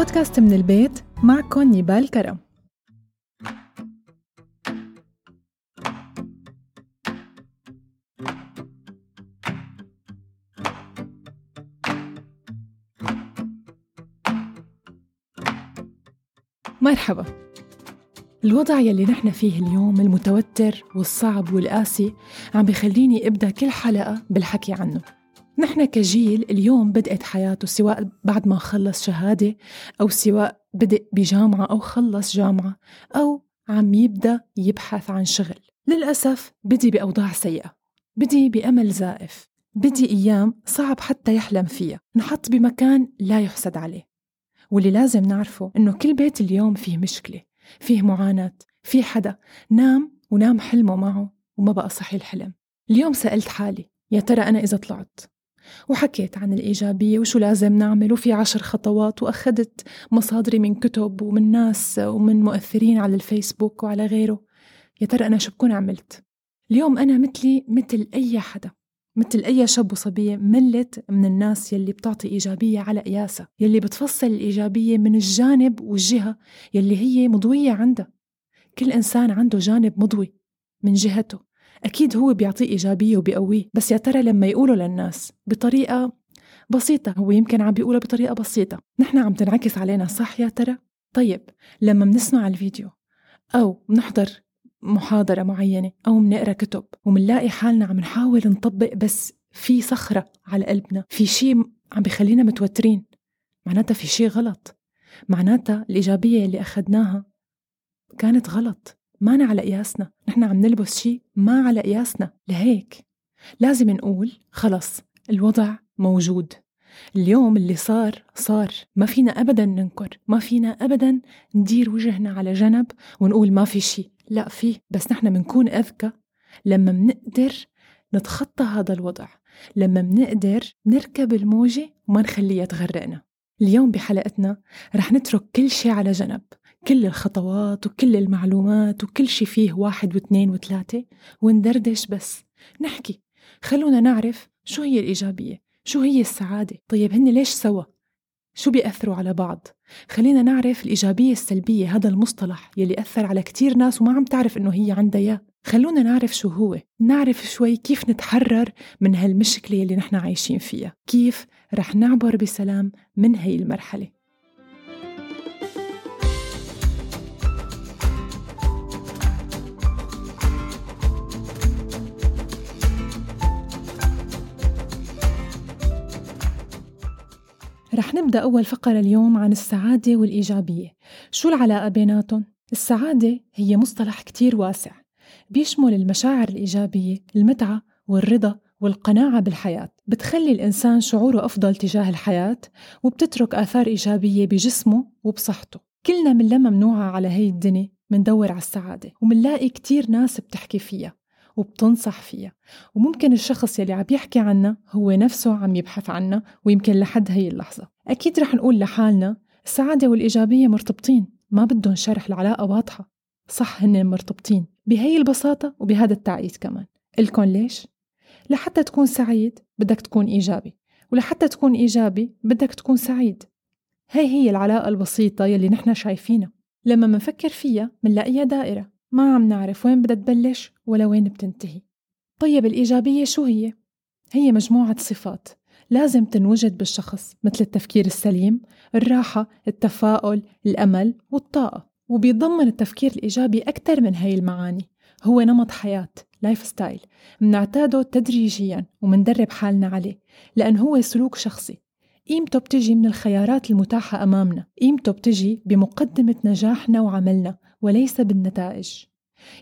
بودكاست من البيت معكم نيبال كرم مرحبا. الوضع يلي نحن فيه اليوم المتوتر والصعب والقاسي عم بخليني أبدأ كل حلقة بالحكي عنه. نحن كجيل اليوم بدأت حياته سواء بعد ما خلص شهادة أو سواء بدأ بجامعة أو خلص جامعة أو عم يبدأ يبحث عن شغل. للأسف بدي بأوضاع سيئة بدي بأمل زائف بدي أيام صعب حتى يحلم فيها. نحط بمكان لا يحسد عليه. واللي لازم نعرفه إنه كل بيت اليوم فيه مشكلة فيه معاناة في حدا. نام ونام حلمه معه وما بقى صحي الحلم. اليوم سألت حالي يا ترى أنا إذا طلعت؟ وحكيت عن الإيجابية وشو لازم نعمل وفي عشر خطوات وأخذت مصادري من كتب ومن ناس ومن مؤثرين على الفيسبوك وعلى غيره. يا ترى أنا شو بكون عملت؟ اليوم أنا مثلي مثل أي حدا مثل أي شاب وصبية ملت من الناس يلي بتعطي إيجابية على قياسها يلي بتفصل الإيجابية من الجانب والجهة يلي هي مضوية عندها. كل إنسان عنده جانب مضوي من جهته. أكيد هو بيعطيه إيجابية وبيقويه بس يا ترى لما يقوله للناس بطريقة بسيطة هو يمكن عم بيقولها بطريقة بسيطة. نحن عم تنعكس علينا صح يا ترى؟ طيب لما منسمع الفيديو أو نحضر محاضرة معينة أو منقرأ كتب ومنلاقي حالنا عم نحاول نطبق بس في صخرة على قلبنا في شيء عم بخلينا متوترين معناتها في شيء غلط. معناتها الإيجابية اللي أخذناها كانت غلط. ما على قياسنا. نحن عم نلبس شيء ما على قياسنا. لهيك لازم نقول خلص الوضع موجود. اليوم اللي صار صار. ما فينا أبدا ننكر. ما فينا أبدا ندير وجهنا على جنب ونقول ما في شيء لا في. بس نحن بنكون أذكى. لما منقدر نتخطى هذا الوضع. لما منقدر نركب الموجة وما نخليها تغرقنا. اليوم بحلقتنا رح نترك كل شيء على جنب. كل الخطوات وكل المعلومات وكل شي فيه واحد واثنين وثلاثة وندردش بس. نحكي خلونا نعرف شو هي الإيجابية شو هي السعادة؟ طيب هن ليش سوا؟ شو بيأثروا على بعض؟ خلينا نعرف الإيجابية السلبية هذا المصطلح يلي أثر على كتير ناس وما عم تعرف إنه هي عندها إياه. خلونا نعرف شو هو نعرف شوي كيف نتحرر من هالمشكلة يلي نحن عايشين فيها. كيف رح نعبر بسلام من هي المرحلة؟ رح نبدأ أول فقرة اليوم عن السعادة والإيجابية. شو العلاقة بيناتهم؟ السعادة هي مصطلح كتير واسع. بيشمل المشاعر الإيجابية المتعة والرضا والقناعة بالحياة. بتخلي الإنسان شعوره أفضل تجاه الحياة وبتترك آثار إيجابية بجسمه وبصحته. كلنا من لما منوعة على هي الدنيا مندور على السعادة ومنلاقي كتير ناس بتحكي فيها. وبتنصح فيها. وممكن الشخص يلي عم يحكي عنها هو نفسه عم يبحث عنها ويمكن لحد هي اللحظة. أكيد رح نقول لحالنا السعادة والإيجابية مرتبطين ما بدهم شرح العلاقة واضحة. صح هن مرتبطين بهي البساطة وبهذا التعقيد كمان. الكون ليش؟ لحتى تكون سعيد بدك تكون إيجابي ولحتى تكون إيجابي بدك تكون سعيد. هي هي العلاقة البسيطة يلي نحن شايفينها. لما منفكر فيها منلاقيها دائرة. ما عم نعرف وين بدها تبلش ولا وين بتنتهي. طيب الإيجابية شو هي؟ هي مجموعة صفات لازم تنوجد بالشخص مثل التفكير السليم، الراحة، التفاؤل، الأمل والطاقة وبيتضمن التفكير الإيجابي أكثر من هاي المعاني. هو نمط حياة lifestyle منعتاده تدريجيا ومندرب حالنا عليه لأن هو سلوك شخصي. قيمته بتجي من الخيارات المتاحة أمامنا قيمته بتجي بمقدمة نجاحنا وعملنا وليس بالنتائج.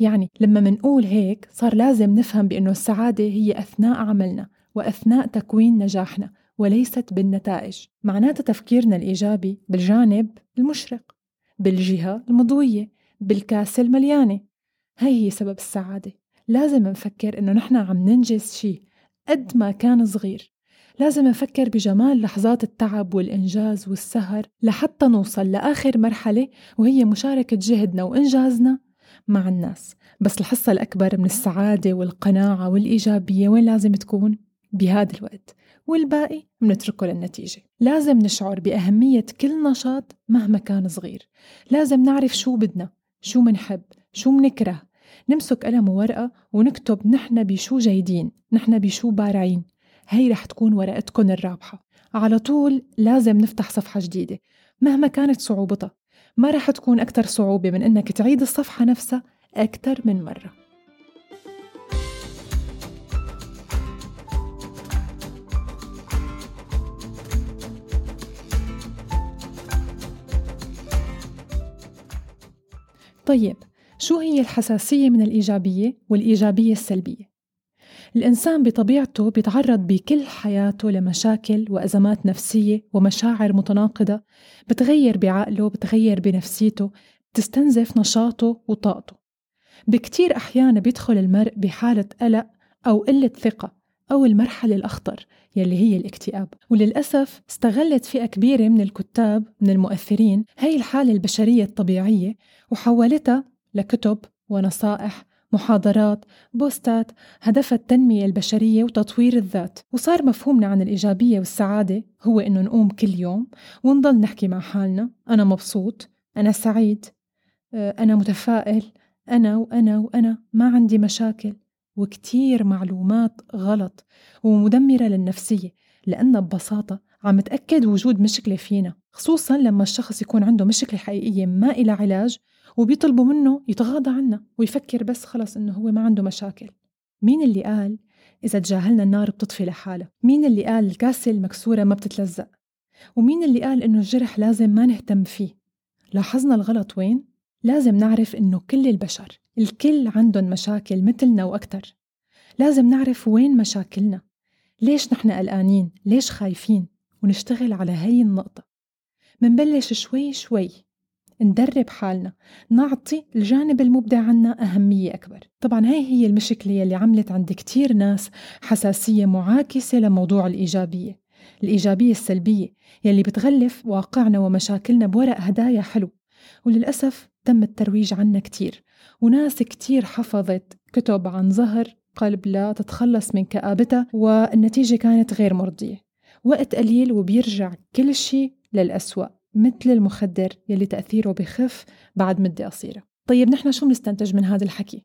يعني لما منقول هيك صار لازم نفهم بأنه السعادة هي أثناء عملنا وأثناء تكوين نجاحنا وليست بالنتائج. معناتها تفكيرنا الإيجابي بالجانب المشرق بالجهة المضوية بالكاسة المليانة. هي هي سبب السعادة. لازم نفكر إنه نحن عم ننجز شيء قد ما كان صغير. لازم نفكر بجمال لحظات التعب والإنجاز والسهر لحتى نوصل لآخر مرحلة وهي مشاركة جهدنا وإنجازنا مع الناس. بس الحصة الأكبر من السعادة والقناعة والإيجابية وين لازم تكون؟ بهذا الوقت. والباقي منتركه للنتيجة. لازم نشعر بأهمية كل نشاط مهما كان صغير. لازم نعرف شو بدنا شو منحب شو منكره. نمسك قلم وورقة ونكتب نحن بشو جيدين نحن بشو بارعين. هي رح تكون ورقتكن الرابحة. على طول لازم نفتح صفحة جديدة. مهما كانت صعوبتها ما رح تكون أكثر صعوبة من إنك تعيد الصفحة نفسها أكثر من مرة. طيب شو هي الحساسية من الإيجابية والإيجابية السلبية؟ الإنسان بطبيعته بيتعرض بكل حياته لمشاكل وأزمات نفسية ومشاعر متناقضة بتغير بعقله بتغير بنفسيته بتستنزف نشاطه وطاقته. بكتير أحيان بيدخل المرء بحالة قلق أو قلة ثقة أو المرحلة الأخطر يلي هي الاكتئاب. وللأسف استغلت فئة كبيرة من الكتاب من المؤثرين هي الحالة البشرية الطبيعية وحولتها لكتب ونصائح محاضرات بوستات هدفها التنمية البشرية وتطوير الذات. وصار مفهومنا عن الإيجابية والسعادة هو إنه نقوم كل يوم ونضل نحكي مع حالنا. أنا مبسوط أنا سعيد آه، أنا متفائل أنا وأنا وأنا ما عندي مشاكل. وكتير معلومات غلط ومدمرة للنفسية لأنها ببساطة عم تأكد وجود مشكلة فينا خصوصا لما الشخص يكون عنده مشكلة حقيقية ما إلى علاج وبيطلبوا منه يتغاضى عنا ويفكر بس خلص إنه هو ما عنده مشاكل. مين اللي قال إذا تجاهلنا النار بتطفي لحالها؟ مين اللي قال الكاسة المكسورة ما بتتلزق؟ ومين اللي قال إنه الجرح لازم ما نهتم فيه؟ لاحظنا الغلط وين؟ لازم نعرف إنه كل البشر الكل عندهم مشاكل مثلنا وأكتر. لازم نعرف وين مشاكلنا. ليش نحن قلقانين؟ ليش خايفين؟ ونشتغل على هي النقطة. منبلش شوي شوي ندرب حالنا نعطي الجانب المبدع عنا أهمية أكبر. طبعا هاي هي المشكلة يلي عملت عند كتير ناس حساسية معاكسة لموضوع الإيجابية. الإيجابية السلبية يلي بتغلف واقعنا ومشاكلنا بورق هدايا حلو. وللأسف تم الترويج عنا كتير. وناس كتير حفظت كتب عن ظهر قلب لا تتخلص من كآبتها والنتيجة كانت غير مرضية. وقت قليل وبيرجع كل شيء للأسوأ. مثل المخدر يلي تأثيره بخف بعد مدة قصيرة. طيب نحن شو بنستنتج من هذا الحكي؟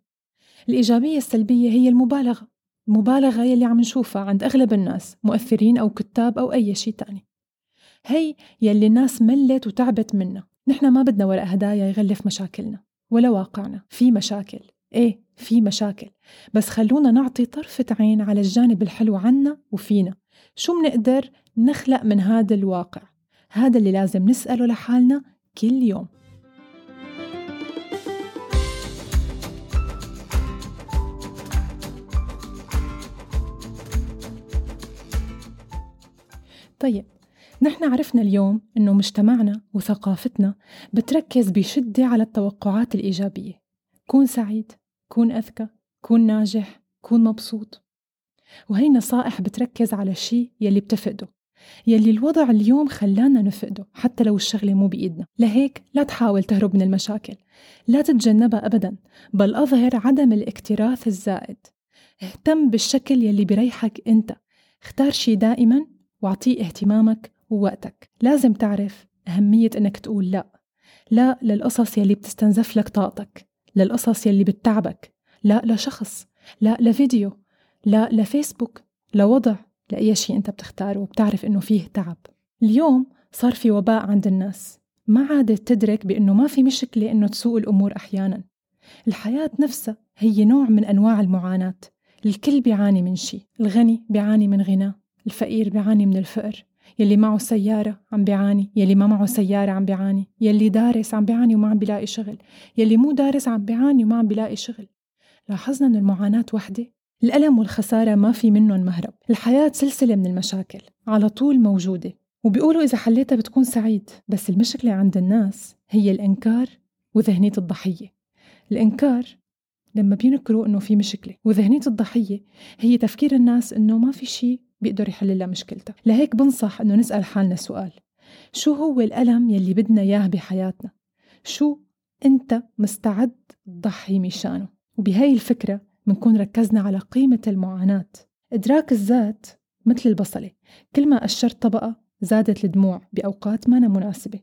الإيجابية السلبية هي المبالغة. المبالغة يلي عم نشوفها عند أغلب الناس مؤثرين أو كتاب أو أي شيء تاني. هي يلي الناس ملت وتعبت منها. نحن ما بدنا ورق هدايا يغلف مشاكلنا ولا واقعنا. في مشاكل. إيه في مشاكل. بس خلونا نعطي طرفة عين على الجانب الحلو عنا وفينا. شو منقدر نخلق من هذا الواقع؟ هذا اللي لازم نسأله لحالنا كل يوم. طيب نحن عرفنا اليوم إنه مجتمعنا وثقافتنا بتركز بشدة على التوقعات الإيجابية. كون سعيد كون أذكى كون ناجح كون مبسوط. وهي نصائح بتركز على الشيء يلي بتفقده. يلي الوضع اليوم خلانا نفقده حتى لو الشغلة مو بإيدنا. لهيك لا تحاول تهرب من المشاكل. لا تتجنبها أبدا بل أظهر عدم الاكتراث الزائد. اهتم بالشكل يلي بريحك أنت. اختار شي دائما واعطيه اهتمامك ووقتك. لازم تعرف أهمية أنك تقول لا. لا للقصص يلي بتستنزف لك طاقتك. للقصص يلي بتتعبك. لا لشخص. لا لفيديو. لا لفيسبوك. لوضع لأي شيء أنت بتختاره وبتعرف إنه فيه تعب. اليوم صار في وباء عند الناس. ما عادت تدرك بأنه ما في مشكلة إنه تسوء الأمور أحيانا. الحياة نفسها هي نوع من أنواع المعاناة. الكل بيعاني من شيء. الغني بيعاني من غنى الفقير بيعاني من الفقر. يلي معه سيارة عم بيعاني. يلي ما معه سيارة عم بيعاني. يلي دارس عم بيعاني وما عم بيلاقي شغل. يلي مو دارس عم بيعاني وما عم بيلاقي شغل. لاحظنا أن المعاناة وحدة. الألم والخسارة ما في منهم مهرب. الحياة سلسلة من المشاكل على طول موجودة. وبيقولوا إذا حليتها بتكون سعيد بس المشكلة عند الناس هي الإنكار وذهنية الضحية. الإنكار لما بينكروا إنه في مشكلة وذهنية الضحية هي تفكير الناس إنه ما في شيء بيقدر يحل لها مشكلتها. لهيك بنصح إنه نسأل حالنا سؤال. شو هو الألم يلي بدنا إياه بحياتنا؟ شو أنت مستعد تضحي مشانه؟ وبهاي الفكرة بنكون ركزنا على قيمة المعاناة. إدراك الذات مثل البصلة. كل ما قشرت طبقة زادت الدموع بأوقات ما مناسبة.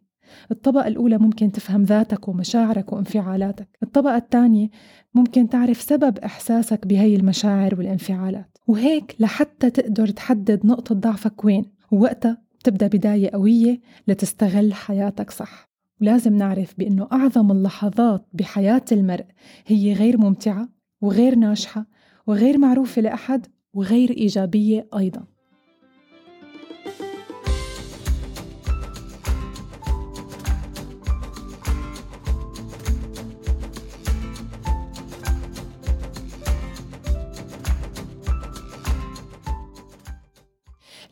الطبقة الأولى ممكن تفهم ذاتك ومشاعرك وانفعالاتك. الطبقة الثانية ممكن تعرف سبب إحساسك بهي المشاعر والانفعالات. وهيك لحتى تقدر تحدد نقطة ضعفك وين. ووقتها تبدأ بداية قوية لتستغل حياتك صح. ولازم نعرف بأنه أعظم اللحظات بحياة المرء هي غير ممتعة وغير ناجحة وغير معروفة لأحد وغير إيجابية أيضاً.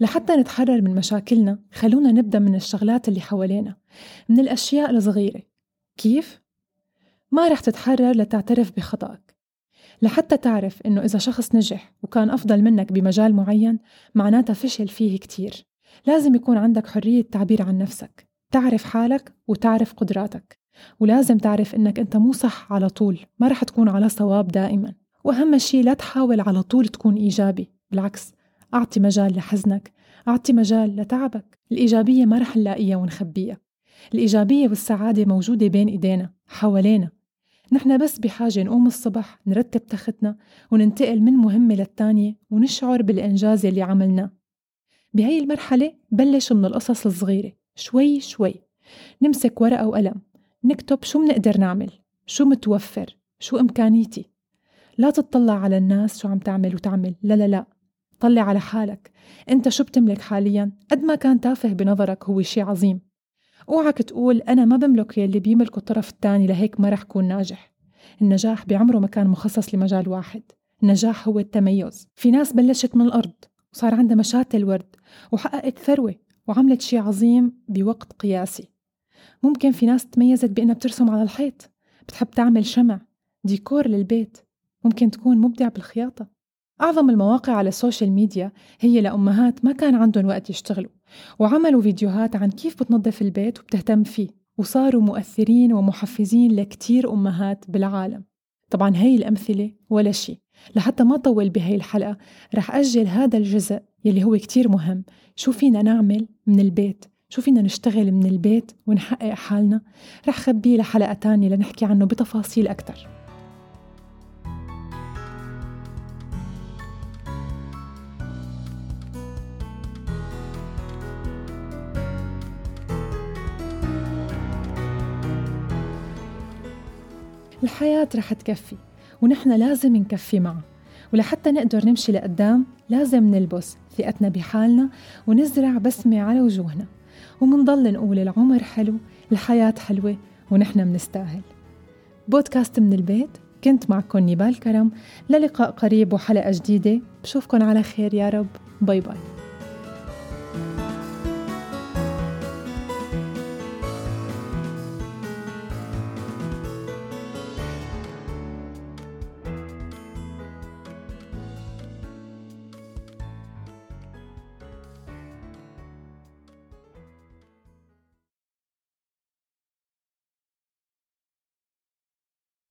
لحتى نتحرر من مشاكلنا خلونا نبدأ من الشغلات اللي حوالينا من الأشياء الصغيرة. كيف؟ ما رح تتحرر لتعترف بخطأك. لحتى تعرف إنه إذا شخص نجح وكان أفضل منك بمجال معين معناتها فشل فيه كتير. لازم يكون عندك حرية تعبير عن نفسك تعرف حالك وتعرف قدراتك. ولازم تعرف إنك أنت مو صح على طول ما رح تكون على صواب دائما. وأهم شيء لا تحاول على طول تكون إيجابي بالعكس أعطي مجال لحزنك أعطي مجال لتعبك. الإيجابية ما رح نلاقيها ونخبيها. الإيجابية والسعادة موجودة بين إيدينا حوالينا. نحن بس بحاجة نقوم الصبح نرتب تختنا وننتقل من مهمة للتانية ونشعر بالإنجاز اللي عملناه. بهي المرحلة بلش من القصص الصغيرة شوي شوي. نمسك ورقة وقلم نكتب شو منقدر نعمل شو متوفر شو إمكانيتي. لا تطلع على الناس شو عم تعمل وتعمل لا لا لا. طلع على حالك. أنت شو بتملك حاليا؟ قد ما كان تافه بنظرك هو شيء عظيم. أوعك تقول أنا ما بملك يلي بيملكه الطرف الثاني لهيك ما رح كون ناجح. النجاح بعمره ما كان مخصص لمجال واحد. النجاح هو التميز. في ناس بلشت من الأرض وصار عندها مشاتل ورد وحققت ثروة وعملت شيء عظيم بوقت قياسي. ممكن في ناس تميزت بأنها بترسم على الحيط بتحب تعمل شمع ديكور للبيت ممكن تكون مبدع بالخياطة. أعظم المواقع على ال social media هي لأمهات ما كان عندهم وقت يشتغلوا. وعملوا فيديوهات عن كيف بتنظف البيت وبتهتم فيه وصاروا مؤثرين ومحفزين لكتير أمهات بالعالم. طبعا هي الأمثلة ولا شيء. لحتى ما طول بهي الحلقة رح أجل هذا الجزء يلي هو كتير مهم. شو فينا نعمل من البيت؟ شو فينا نشتغل من البيت ونحقق حالنا؟ رح خبيه لحلقة تانية لنحكي عنه بتفاصيل أكتر. الحياة رح تكفي ونحن لازم نكفي معها ولحتى نقدر نمشي لقدام لازم نلبس ثقتنا بحالنا ونزرع بسمة على وجوهنا. ومنضل نقول العمر حلو الحياة حلوة ونحن منستأهل. بودكاست من البيت كنت معكم نيبال كرم. للقاء قريب وحلقة جديدة. بشوفكن على خير يا رب. bye bye.